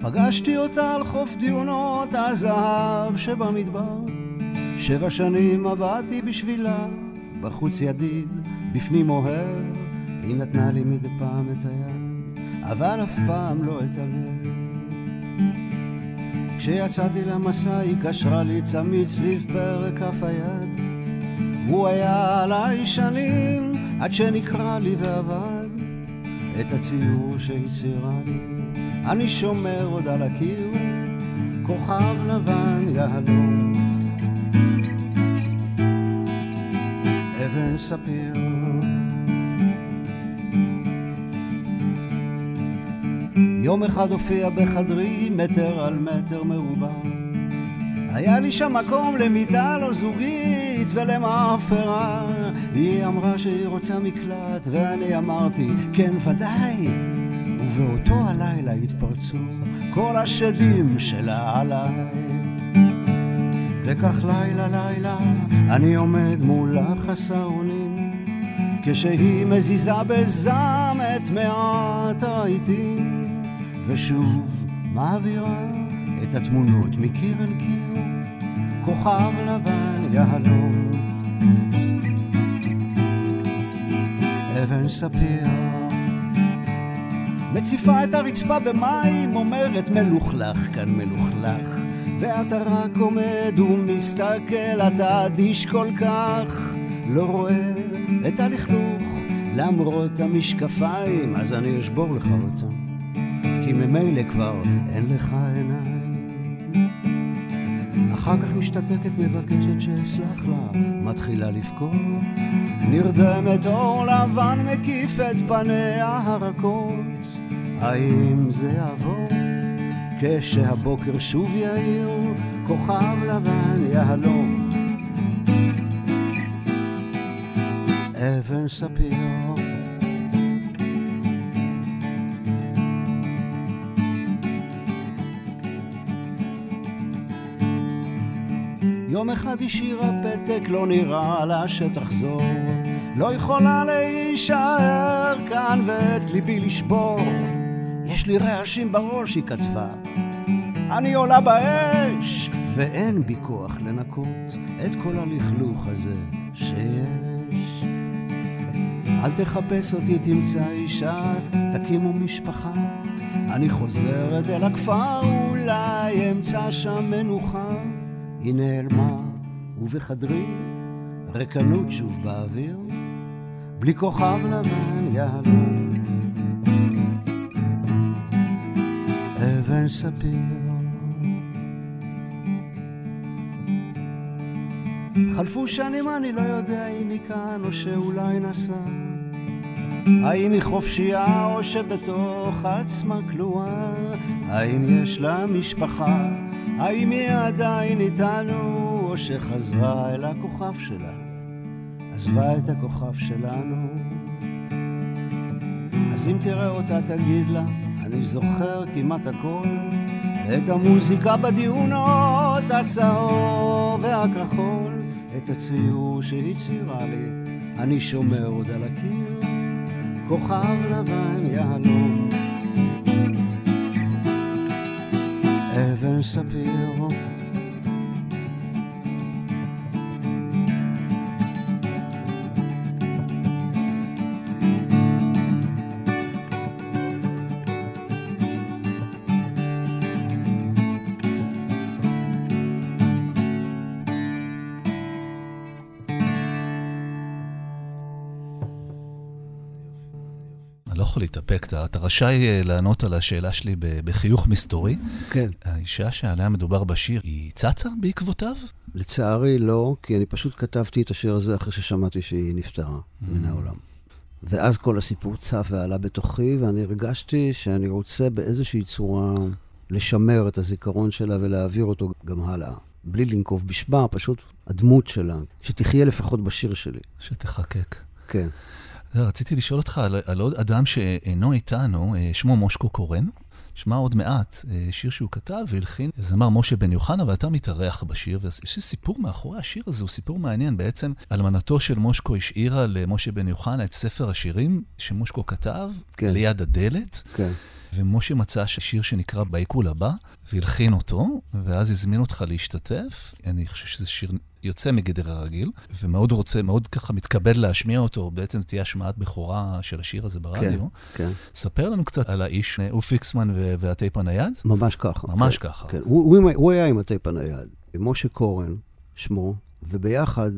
פגשתי אותה על חוף דיונות הזהב שבמדבר. שבע שנים עבדתי בשבילה, בחוץ ידיד, בפנים אוהב. היא נתנה לי מדי פעם את היד, אבל אף פעם לא את הלב. כשיצאתי למסע היא קשרה לי צמיד סביב פרק כף היד. הוא היה עליי שנים עד שנקרא לי ועבד את הציור שהצירה לי. אני שומר עוד על הקיר, כוכב לבן יהלום. אבן ספיר. יום אחד הופיע בחדרי מטר על מטר מרובע. היה לי שם מקום למיטה לא זוגית ולמאפרה. היא אמרה שהיא רוצה מקלט, ואני אמרתי, כן ודאי. ובאותו הלילה התפרצו כל השדים שלה עליי. וכך לילה לילה אני עומד מולה חסר אונים, כשהיא מזיזה בזעם את מעט הרהיטים, ושוב מעבירה את התמונות מקיר אל קיר, כוכב לבן יהלום. אבן ספיר מציפה את הרצפה במים, אומרת מלוכלך כאן מלוכלך ואתה רק עומד ומסתכל, אתה אדיש כל כך לא רואה את הלכלוך למרות המשקפיים, אז אני אשבור לך אותם כי ממילא כבר אין לך עיניים אחר כך משתתקת, מבקשת שאסלח לה, מתחילה לבכות. נרדמת אור לבן מקיף את פניה הרכות. האם זה יעבור? כשהבוקר שוב יאיר, כוכב לבן יהלום. אבן ספיר. יום אחד השאירה פתק, לא נראה לה שתחזור. לא יכולה להישאר כאן ואת ליבי לשבור. יש לי רעשים בראש, היא כתבה. אני עולה באש, ואין בי כוח לנקות את כל הלכלוך הזה שיש. אל תחפש אותי, תמצא אישה, תקימו משפחה. אני חוזרת אל הכפר, אולי אמצא שם מנוחה. היא נעלמה, ובחדרי רקנות שוב באוויר, בלי כוכב לבן יהלום. אבן ספיר. חלפו שנים, אני לא יודע אם היא כאן או שאולי נסע. האם היא חופשייה או שבתוך עצמה כלואה? האם יש לה משפחה? האם היא עדיין איתנו או שחזרה אל הכוכב שלה? עזבה את הכוכב שלנו. אז אם תראה אותה תגיד לה, אני זוכר כמעט הכל, את המוזיקה בדיונות הצהוב והכחול, את הציור שהיא ציירה לי, אני שומר עוד על הקיר, כוכב לבן יהלום. אבן ספיר להתאפק, אתה, אתה רשאי אה, לענות על השאלה שלי בחיוך מסתורי. כן. האישה שעליה מדובר בשיר, היא צצה בעקבותיו? לצערי לא, כי אני פשוט כתבתי את השיר הזה אחרי ששמעתי שהיא נפטרה mm. מן העולם. ואז כל הסיפור צף ועלה בתוכי, ואני הרגשתי שאני רוצה באיזושהי צורה לשמר את הזיכרון שלה ולהעביר אותו גם הלאה. בלי לנקוב בשמה, פשוט הדמות שלה, שתחיה לפחות בשיר שלי. שתחקק. כן. רציתי לשאול אותך על, על עוד אדם שאינו איתנו, אה, שמו מושקו קורן. שמע עוד מעט, אה, שיר שהוא כתב והלחין זמר משה בן יוחנה, ואתה מתארח בשיר, ויש סיפור מאחורי השיר הזה, הוא סיפור מעניין. בעצם, אלמנתו של מושקו השאירה למשה בן יוחנה את ספר השירים שמושקו כתב, כן. ליד הדלת. כן. ומשה מצא שיר שנקרא בעיכול הבא, והלחין אותו, ואז הזמין אותך להשתתף. אני חושב שזה שיר יוצא מגדר הרגיל, ומאוד רוצה, מאוד ככה מתכבד להשמיע אותו, בעצם תהיה השמעת בכורה של השיר הזה ברדיו. כן, כן. ספר לנו קצת על האיש, הוא פיקסמן והטייפ הנייד. ממש ככה. ממש כן, ככה. כן, הוא, הוא, הוא היה עם הטייפ הנייד. משה קורן, שמו, וביחד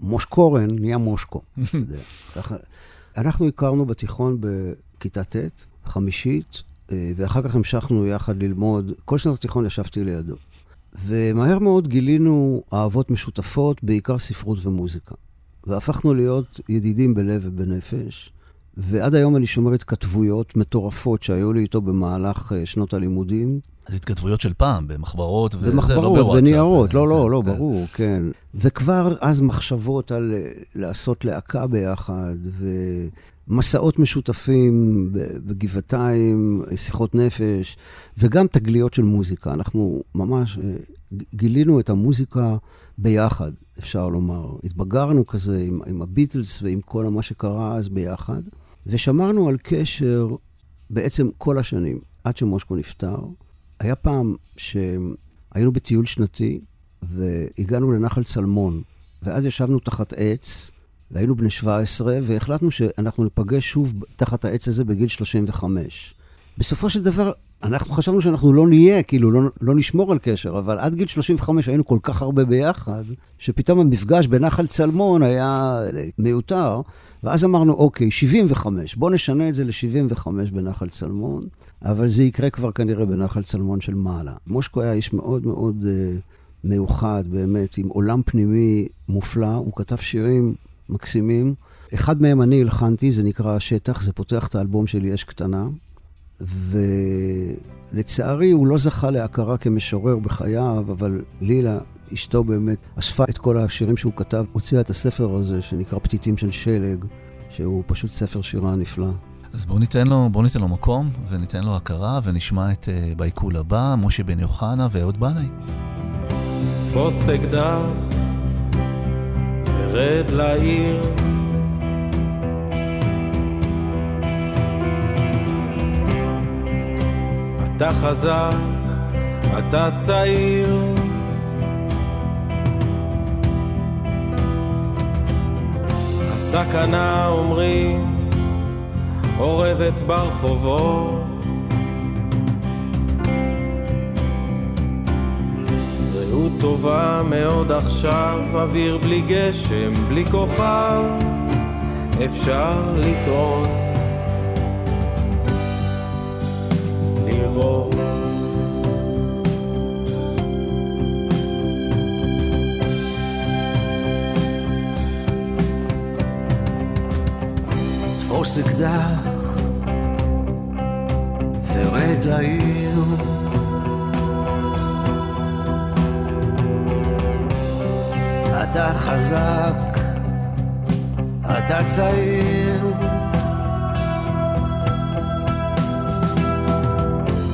מוש קורן נהיה מושקו. אנחנו הכרנו בתיכון בכיתה ט', חמישית, אה, ואחר כך המשכנו יחד ללמוד. כל שנת התיכון ישבתי לידו. ומהר מאוד גילינו אהבות משותפות, בעיקר ספרות ומוזיקה. והפכנו להיות ידידים בלב ובנפש. ועד היום אני שומר התכתבויות מטורפות שהיו לי איתו במהלך אה, שנות הלימודים. אז התכתבויות של פעם, במחברות וזה, במחברות, לא בוואטסאפ. בניירות, לא, לא, לא, כן. ברור, כן. וכבר אז מחשבות על אה, לעשות להקה ביחד, ומסעות משותפים בגבעתיים, שיחות נפש, וגם תגליות של מוזיקה. אנחנו ממש אה, גילינו את המוזיקה ביחד, אפשר לומר. התבגרנו כזה עם, עם הביטלס ועם כל מה שקרה אז ביחד, ושמרנו על קשר בעצם כל השנים, עד שמושקו נפטר. היה פעם שהיינו בטיול שנתי, והגענו לנחל צלמון, ואז ישבנו תחת עץ, והיינו בני 17, והחלטנו שאנחנו ניפגש שוב תחת העץ הזה בגיל 35. בסופו של דבר, אנחנו חשבנו שאנחנו לא נהיה, כאילו, לא, לא נשמור על קשר, אבל עד גיל 35 היינו כל כך הרבה ביחד, שפתאום המפגש בנחל צלמון היה מיותר, ואז אמרנו, אוקיי, 75, בואו נשנה את זה ל-75 בנחל צלמון, אבל זה יקרה כבר כנראה בנחל צלמון של מעלה. מושקו היה איש מאוד מאוד uh, מיוחד, באמת, עם עולם פנימי מופלא, הוא כתב שירים מקסימים. אחד מהם אני הלחנתי, זה נקרא השטח, זה פותח את האלבום שלי אש קטנה. ולצערי הוא לא זכה להכרה כמשורר בחייו, אבל לילה, אשתו באמת, אספה את כל השירים שהוא כתב, הוציאה את הספר הזה שנקרא פתיתים של שלג, שהוא פשוט ספר שירה נפלא. אז בואו ניתן לו, בוא ניתן לו מקום וניתן לו הכרה ונשמע את uh, בעיכול הבא, משה בן יוחנה ואהוד בנאי. תפוס אקדח, תרד לעיר אתה חזק, אתה צעיר. הסכנה אומרים אורבת ברחובות. טובה מאוד עכשיו, אוויר בלי גשם, בלי כוכב, אפשר לטעון. תפוס אקדח ורד לעיר. חזק, אתה צעיר.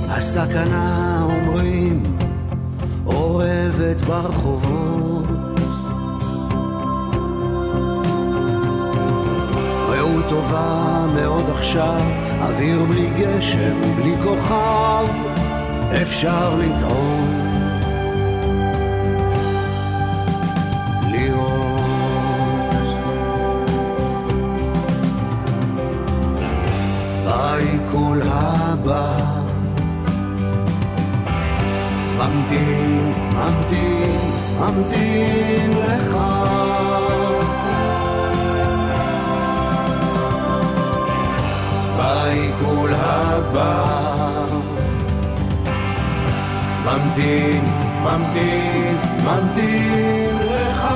הסכנה אומרים אורבת ברחובות. רעות טובה מאוד עכשיו, אוויר בלי גשם, בלי כוכב, אפשר לטעון. בעיכול הבא. ממתין, ממתין, ממתין לך. בעיכול הבא. ממתין, ממתין, ממתין לך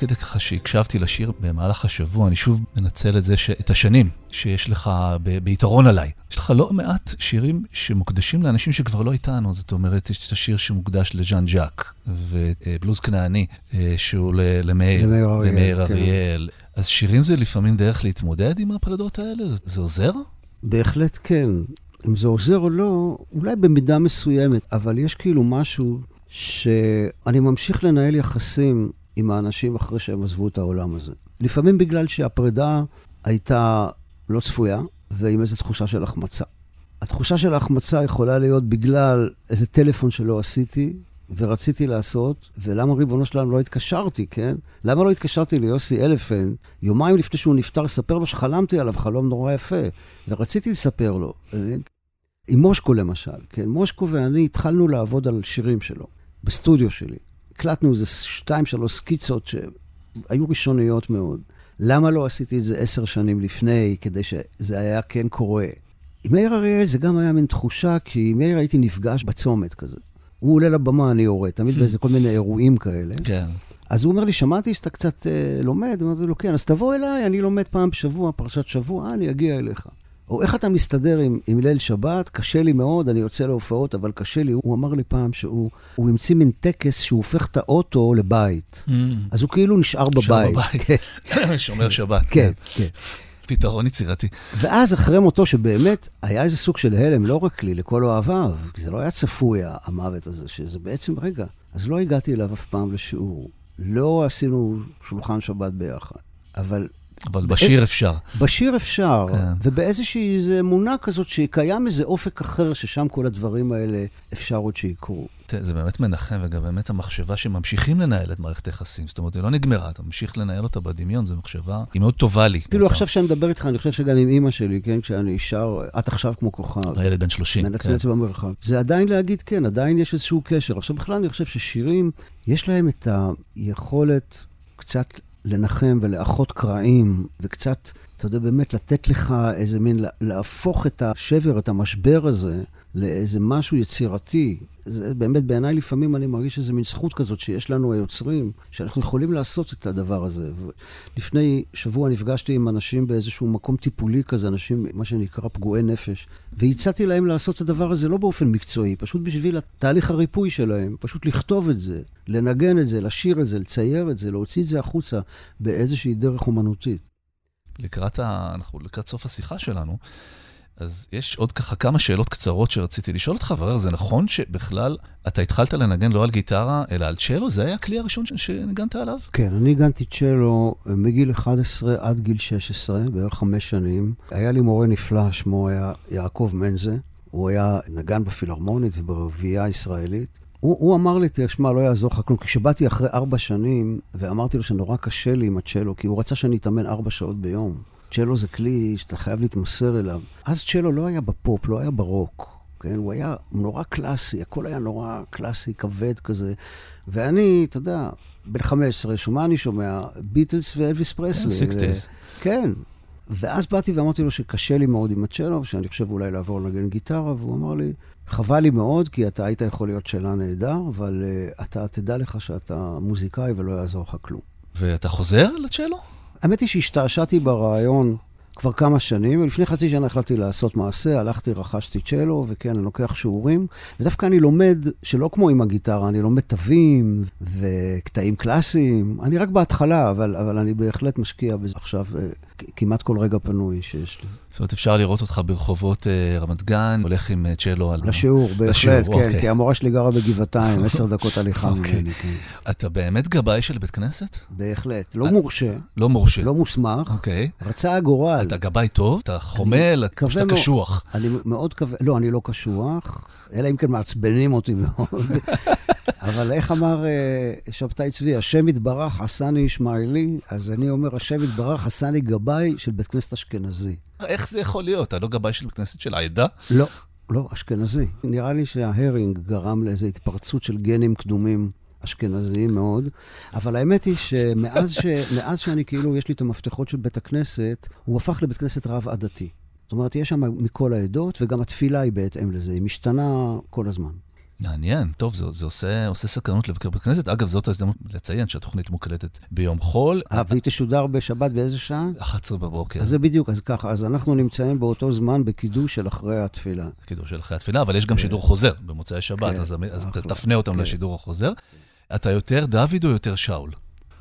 כדי ככה שהקשבתי לשיר במהלך השבוע, אני שוב מנצל את זה, ש... את השנים שיש לך ב... ביתרון עליי. יש לך לא מעט שירים שמוקדשים לאנשים שכבר לא איתנו, זאת אומרת, יש את השיר שמוקדש לז'אן ז'אק, ובלוז כנעני, אה, שהוא. למאיר, למאיר אריאל, כן. אז שירים זה לפעמים דרך להתמודד עם הפרדות האלה? זה עוזר? בהחלט כן. אם זה עוזר או לא, אולי במידה מסוימת, אבל יש כאילו משהו שאני ממשיך לנהל יחסים עם האנשים אחרי שהם עזבו את העולם הזה. לפעמים בגלל שהפרידה הייתה לא צפויה, ועם איזו תחושה של החמצה. התחושה של ההחמצה יכולה להיות בגלל איזה טלפון שלא עשיתי, ורציתי לעשות, ולמה ריבונו שלנו לא התקשרתי, כן? למה לא התקשרתי ליוסי אלפנט יומיים לפני שהוא נפטר, לספר לו שחלמתי עליו חלום נורא יפה, ורציתי לספר לו. מבין? עם מושקו למשל, כן? מושקו ואני התחלנו לעבוד על שירים שלו, בסטודיו שלי. הקלטנו איזה שתיים, שלוש סקיצות שהיו ראשוניות מאוד. למה לא עשיתי את זה עשר שנים לפני, כדי שזה היה כן קורה? עם מאיר אריאל זה גם היה מין תחושה, כי עם מאיר הייתי נפגש בצומת כזה. הוא עולה לבמה, אני יורד, תמיד באיזה כל מיני אירועים כאלה. כן. אז הוא אומר לי, שמעתי שאתה קצת אה, לומד, אמרתי לו, כן, אז תבוא אליי, אני לומד פעם בשבוע, פרשת שבוע, אה, אני אגיע אליך. או איך אתה מסתדר עם, עם ליל שבת? קשה לי מאוד, אני יוצא להופעות, אבל קשה לי. הוא אמר לי פעם שהוא הוא המציא מין טקס שהוא הופך את האוטו לבית. אז הוא כאילו נשאר בבית. בבית. שומר שבת. כן, כן. פתרון יצירתי. ואז אחרי מותו, שבאמת היה איזה סוג של הלם, לא רק לי, לכל אוהביו, כי זה לא היה צפוי, המוות הזה, שזה בעצם, רגע, אז לא הגעתי אליו אף פעם לשיעור. לא עשינו שולחן שבת ביחד. אבל אבל בשיר אפשר. בשיר אפשר, כן. ובאיזושהי איזו אמונה כזאת שקיים איזה אופק אחר, ששם כל הדברים האלה אפשר עוד שיקרו. תראה, זה באמת מנחם, וגם באמת המחשבה שממשיכים לנהל את מערכת היחסים. זאת אומרת, היא לא נגמרה, אתה ממשיך לנהל אותה בדמיון, זו מחשבה, היא מאוד טובה לי. אפילו אותה. עכשיו שאני מדבר איתך, אני חושב שגם עם אימא שלי, כן, כשאני שר, את עכשיו כמו כוכב. הילד בן 30. כן. מנצנץ במרחב. זה עדיין להגיד כן, עדיין יש איזשהו קשר. עכשיו, בכלל אני חושב ששירים, יש להם את היכולת קצת לנחם ולאחות קרעים, וקצת, אתה יודע, באמת לתת לך איזה מין, להפוך את השבר, את המשבר הזה, לאיזה משהו יצירתי. זה באמת, בעיניי לפעמים אני מרגיש איזה מין זכות כזאת שיש לנו היוצרים, שאנחנו יכולים לעשות את הדבר הזה. לפני שבוע נפגשתי עם אנשים באיזשהו מקום טיפולי כזה, אנשים, מה שנקרא פגועי נפש, והצעתי להם לעשות את הדבר הזה לא באופן מקצועי, פשוט בשביל תהליך הריפוי שלהם, פשוט לכתוב את זה, לנגן את זה, לשיר את זה, לצייר את זה, להוציא את זה החוצה באיזושהי דרך אומנותית. לקראת, ה... אנחנו לקראת סוף השיחה שלנו, אז יש עוד ככה כמה שאלות קצרות שרציתי לשאול אותך, ורר, זה נכון שבכלל אתה התחלת לנגן לא על גיטרה, אלא על צ'לו? זה היה הכלי הראשון שניגנת עליו? כן, אני הגנתי צ'לו מגיל 11 עד גיל 16, בערך חמש שנים. היה לי מורה נפלא, שמו היה יעקב מנזה. הוא היה נגן בפילהרמונית וברביעייה הישראלית. הוא, הוא אמר לי, תשמע, לא יעזור לך כלום, כשבאתי אחרי ארבע שנים, ואמרתי לו שנורא קשה לי עם הצ'לו, כי הוא רצה שאני אתאמן ארבע שעות ביום. צ'לו זה כלי שאתה חייב להתמסר אליו. אז צ'לו לא היה בפופ, לא היה ברוק. כן, הוא היה נורא קלאסי, הכל היה נורא קלאסי, כבד כזה. ואני, אתה יודע, בן 15, שומע אני שומע? ביטלס ואלוויס פרסלי. sixties. כן. ואז באתי ואמרתי לו שקשה לי מאוד עם הצ'לו, שאני חושב אולי לעבור לנגן גיטרה, והוא אמר לי, חבל לי מאוד, כי אתה היית יכול להיות שאלה נהדר, אבל uh, אתה תדע לך שאתה מוזיקאי ולא יעזור לך כלום. ואתה חוזר לצ'לו? האמת היא שהשתעשעתי ברעיון כבר כמה שנים, ולפני חצי שנה החלטתי לעשות מעשה, הלכתי, רכשתי צ'לו, וכן, אני לוקח שיעורים, ודווקא אני לומד, שלא כמו עם הגיטרה, אני לומד תווים וקטעים קלאסיים. אני רק בהתחלה, אבל, אבל אני בהחלט משקיע בזה עכשיו אה, כמעט כל רגע פנוי שיש לי. זאת אומרת, אפשר לראות אותך ברחובות אה, רמת גן, הולך עם אה, צ'לו על... לשיעור, בהחלט, כן, אוקיי. כי המורה שלי גרה בגבעתיים, עשר דקות הליכה אוקיי. ממני, כן. אתה באמת גבאי של בית כנסת? בהחלט. לא מורשה, לא מורשה. לא מוסמך, אוקיי. רצה הגורל. אתה גבאי טוב? אתה חומל? מאוד. קשוח? אני מאוד מקווה, לא, אני לא קשוח, אלא אם כן מעצבנים אותי מאוד. אבל איך אמר אה, שבתאי צבי, השם יתברך עשני ישמעאלי, אז אני אומר, השם יתברך עשני גבאי של בית כנסת אשכנזי. איך זה יכול להיות? אתה לא גבאי של בית כנסת של העדה? לא, לא, אשכנזי. נראה לי שההרינג גרם לאיזו התפרצות של גנים קדומים אשכנזיים מאוד, אבל האמת היא שמאז ש, שאני כאילו, יש לי את המפתחות של בית הכנסת, הוא הפך לבית כנסת רב-עדתי. זאת אומרת, יש שם מכל העדות, וגם התפילה היא בהתאם לזה, היא משתנה כל הזמן. מעניין, טוב, זה, זה עושה, עושה סקרנות לבקר בית כנסת. אגב, זאת ההזדמנות לציין שהתוכנית מוקלטת ביום חול, אה, והיא תשודר בשבת באיזה שעה? 11 בבוקר. אז זה בדיוק, אז ככה, אז אנחנו נמצאים באותו זמן בקידוש של אחרי התפילה. קידור של אחרי התפילה, אבל יש גם שידור חוזר במוצאי שבת, כן, אז, אז. תפנה אותם כן. לשידור החוזר. אתה יותר דוד או יותר שאול?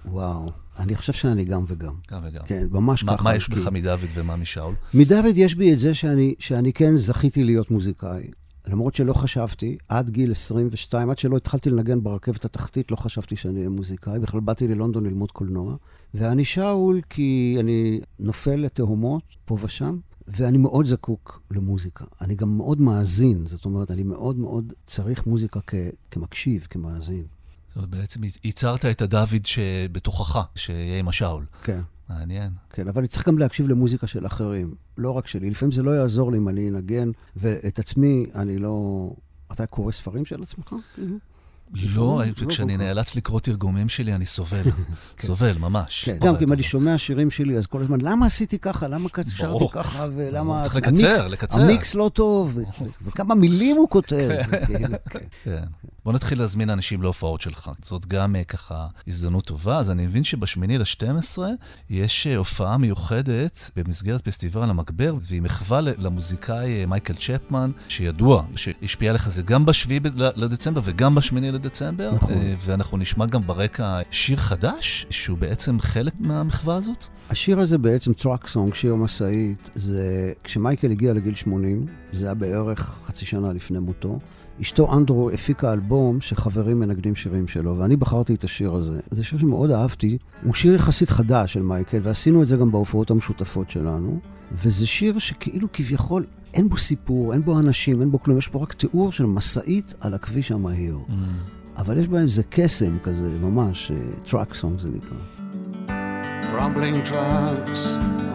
וואו, אני חושב שאני גם וגם. גם וגם. כן, ממש מה, ככה. מה יש כי- בך מדוד ומה משאול? מדוד יש בי את זה שאני, שאני כן זכיתי להיות מוזיקאי. למרות שלא חשבתי, עד גיל 22, עד שלא התחלתי לנגן ברכבת התחתית, לא חשבתי שאני אהיה מוזיקאי. בכלל באתי ללונדון ללמוד קולנוע. ואני שאול כי אני נופל לתהומות, פה ושם, ואני מאוד זקוק למוזיקה. אני גם מאוד מאזין, זאת אומרת, אני מאוד מאוד צריך מוזיקה כ- כמקשיב, כמאזין. בעצם ייצרת את הדוד שבתוכך, שיהיה עם השאול. כן. מעניין. כן, אבל אני צריך גם להקשיב למוזיקה של אחרים, לא רק שלי. לפעמים זה לא יעזור לי אם אני אנגן, ואת עצמי אני לא... אתה קורא ספרים של עצמך? לא, לא כשאני. נאלץ לקרוא תרגומים שלי, אני סובל. סובל, ממש. כן, גם אם אני שומע שירים שלי, אז כל הזמן, למה עשיתי ככה? למה שרתי. ככה? ולמה... צריך לקצר, לקצר. המיקס לא טוב, וכמה מילים הוא כותב. כן, כן. כן. בוא נתחיל להזמין אנשים להופעות שלך. זאת גם אה, ככה הזדמנות טובה. אז אני מבין שבשמיני ל-12 יש אה, הופעה מיוחדת במסגרת פסטיבל המגבר, והיא מחווה למוזיקאי אה, מייקל צ'פמן, שידוע שהשפיע עליך זה גם בשביעי ב- לדצמבר וגם בשמיני לדצמבר. נכון. אה, ואנחנו נשמע גם ברקע שיר חדש, שהוא בעצם חלק מהמחווה הזאת. השיר הזה בעצם truck song, שיר משאית, זה כשמייקל הגיע לגיל 80, זה היה בערך חצי שנה לפני מותו. אשתו אנדרו הפיקה אלבום שחברים מנגנים שירים שלו, ואני בחרתי את השיר הזה. זה שיר שמאוד אהבתי. הוא שיר יחסית חדש של מייקל, ועשינו את זה גם בהופעות המשותפות שלנו. וזה שיר שכאילו כביכול אין בו סיפור, אין בו אנשים, אין בו כלום, יש פה רק תיאור של משאית על הכביש המהיר. אבל יש בהם איזה קסם כזה, ממש, טראק סונג זה נקרא. Rumbling trucks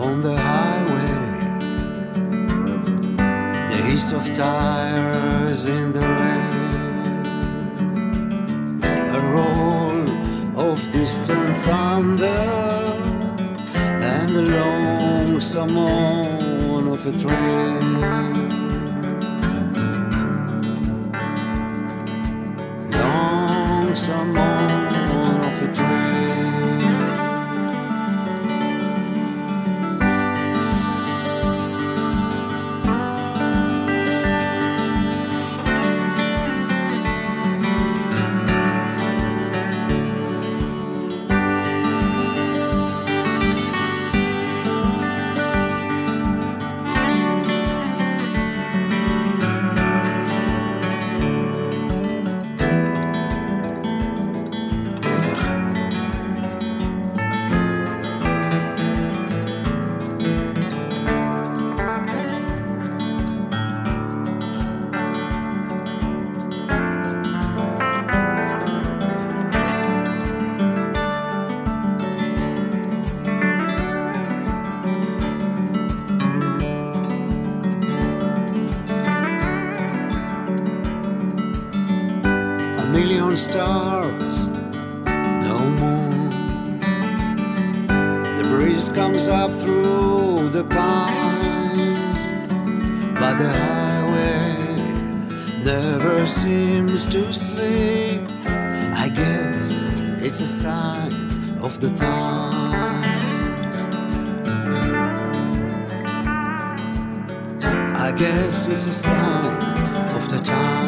on the highway The hiss of tires in the rain. A roll of distant thunder And the lonesome moan of a train. Lonesome moan stars, no moon. The breeze comes up through the pines, but the highway never seems to sleep. I guess it's a sign of the times. I guess it's a sign of the times.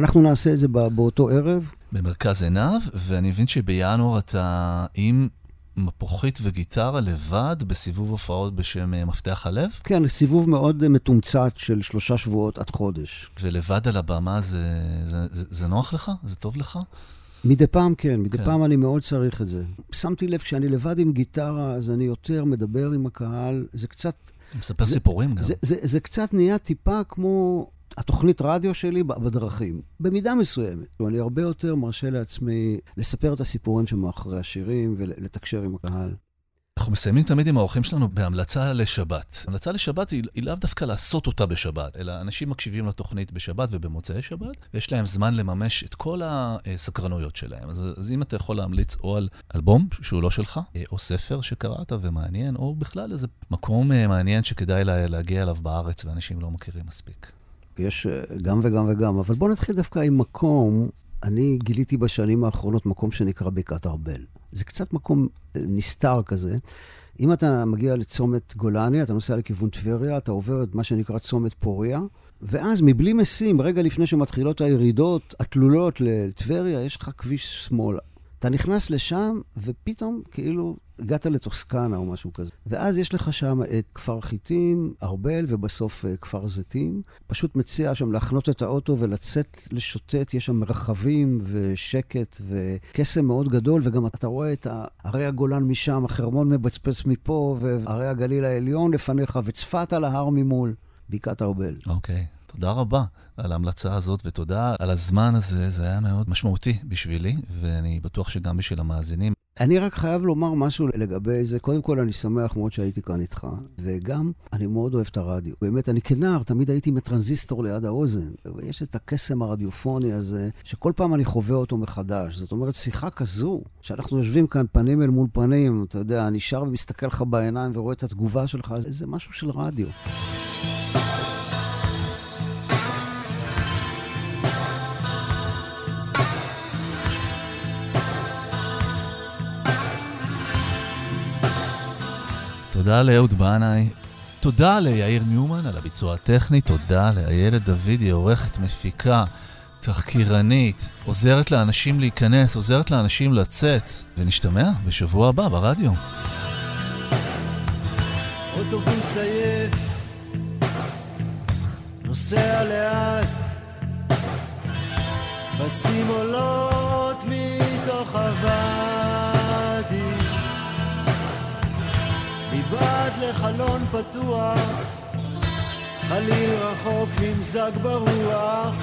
ואנחנו נעשה את זה בא- באותו ערב. במרכז עיניו, ואני מבין שבינואר אתה עם מפוחית וגיטרה לבד בסיבוב הופעות בשם אה, מפתח הלב, כן, סיבוב מאוד אה, מתומצת של שלושה שבועות עד חודש. ולבד על הבמה זה, זה, זה, זה נוח לך? זה טוב לך? מדי פעם כן, מדי כן. פעם אני מאוד צריך את זה. שמתי לב, כשאני לבד עם גיטרה, אז אני יותר מדבר עם הקהל. זה קצת, מספר זה- סיפורים גם. זה, זה, זה קצת נהיה טיפה כמו התוכנית רדיו שלי בדרכים, במידה מסוימת. אני הרבה יותר מרשה לעצמי לספר את הסיפורים שמאחורי השירים ולתקשר עם הקהל. אנחנו מסיימים תמיד עם האורחים שלנו בהמלצה לשבת. המלצה לשבת היא, היא לאו דווקא לעשות אותה בשבת, אלא אנשים מקשיבים לתוכנית בשבת ובמוצאי שבת, ויש להם זמן לממש את כל הסקרנויות שלהם. אז, אז אם אתה יכול להמליץ או על אלבום שהוא לא שלך, אה, או ספר שקראת ומעניין, או בכלל איזה מקום אה, מעניין שכדאי לה, להגיע אליו בארץ ואנשים לא מכירים מספיק. יש אה, גם וגם וגם, אבל בואו נתחיל דווקא עם מקום. אני גיליתי בשנים האחרונות מקום שנקרא בקעת ארבל. זה קצת מקום אה, נסתר כזה. אם אתה מגיע לצומת גולני, אתה נוסע לכיוון טבריה, אתה עובר את מה שנקרא צומת פוריה, ואז מבלי משים, רגע לפני שמתחילות הירידות התלולות לטבריה, יש לך כביש שמאלה. אתה נכנס לשם, ופתאום כאילו הגעת לטוסקנה או משהו כזה. ואז יש לך שם את כפר חיטים, ארבל, ובסוף אה, כפר זיתים. פשוט מציע שם להחנות את האוטו ולצאת לשוטט, יש שם מרחבים ושקט וקסם מאוד גדול, וגם אתה רואה את הרי הגולן משם, החרמון מבצבץ מפה, והרי הגליל העליון לפניך, וצפת על ההר ממול, בקעת ארבל. אוקיי, תודה רבה על ההמלצה הזאת, ותודה על הזמן הזה, זה היה מאוד משמעותי בשבילי, ואני בטוח שגם בשביל המאזינים. אני רק חייב לומר משהו לגבי זה. קודם כל, אני שמח מאוד שהייתי כאן איתך, וגם, אני מאוד אוהב את הרדיו. באמת, אני כנער תמיד הייתי מטרנזיסטור ליד האוזן, ויש את הקסם הרדיופוני הזה, שכל פעם אני חווה אותו מחדש. זאת אומרת, שיחה כזו, שאנחנו יושבים כאן פנים אל מול פנים, אתה יודע, אני שר ומסתכל לך בעיניים ורואה את התגובה שלך, זה משהו של רדיו. תודה לאהוד בנאי. תודה ליאיר ניומן על הביצוע הטכני, תודה לאיילת דודי, עורכת, מפיקה, תחקירנית, עוזרת לאנשים להיכנס, עוזרת לאנשים לצאת, ונשתמע בשבוע הבא ברדיו. אוטובוס עייף, נוסע לאט, כבשים עולות מתוך הוואדי, מבעד לחלון פתוח, חליל רחוק נמזג ברוח,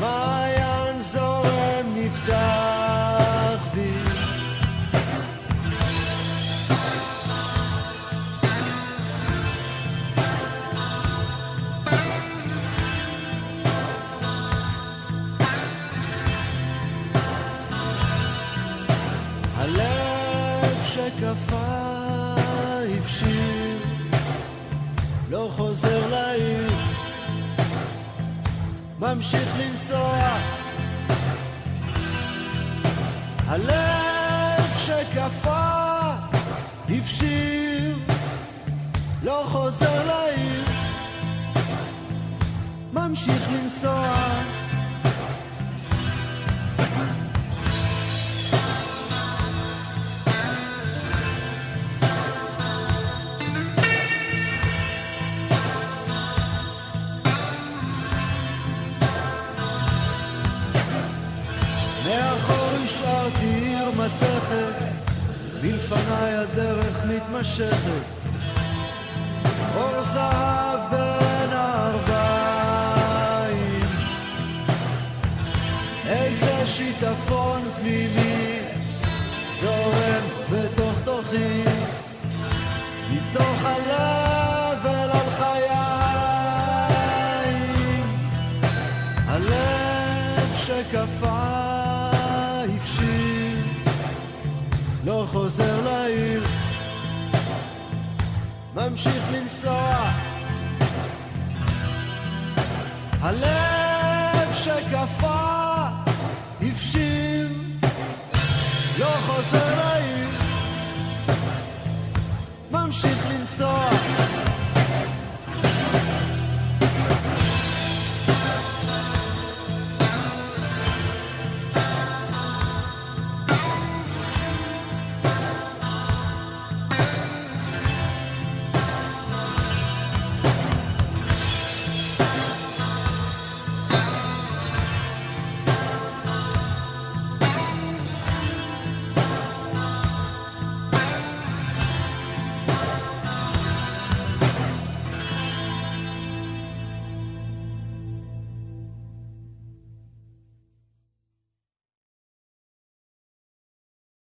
מעיין זורם נפתח חוזר לעיר, ממשיך לנסוע. הלב שקפא הבשיר, לא חוזר לעיר, ממשיך לנסוע. השארתי עיר מתכת, מלפניי הדרך מתמשכת. אור זהב בין הארבעים, איזה שיטפון פנימי זורם בתוך תוכי, מתוך הלב אל על חיים. הלב שקפא חוזר לעיר. ממשיך לנסוע. הלב שקפא הפשיר לא חוזר לעיר. ממשיך לנסוע.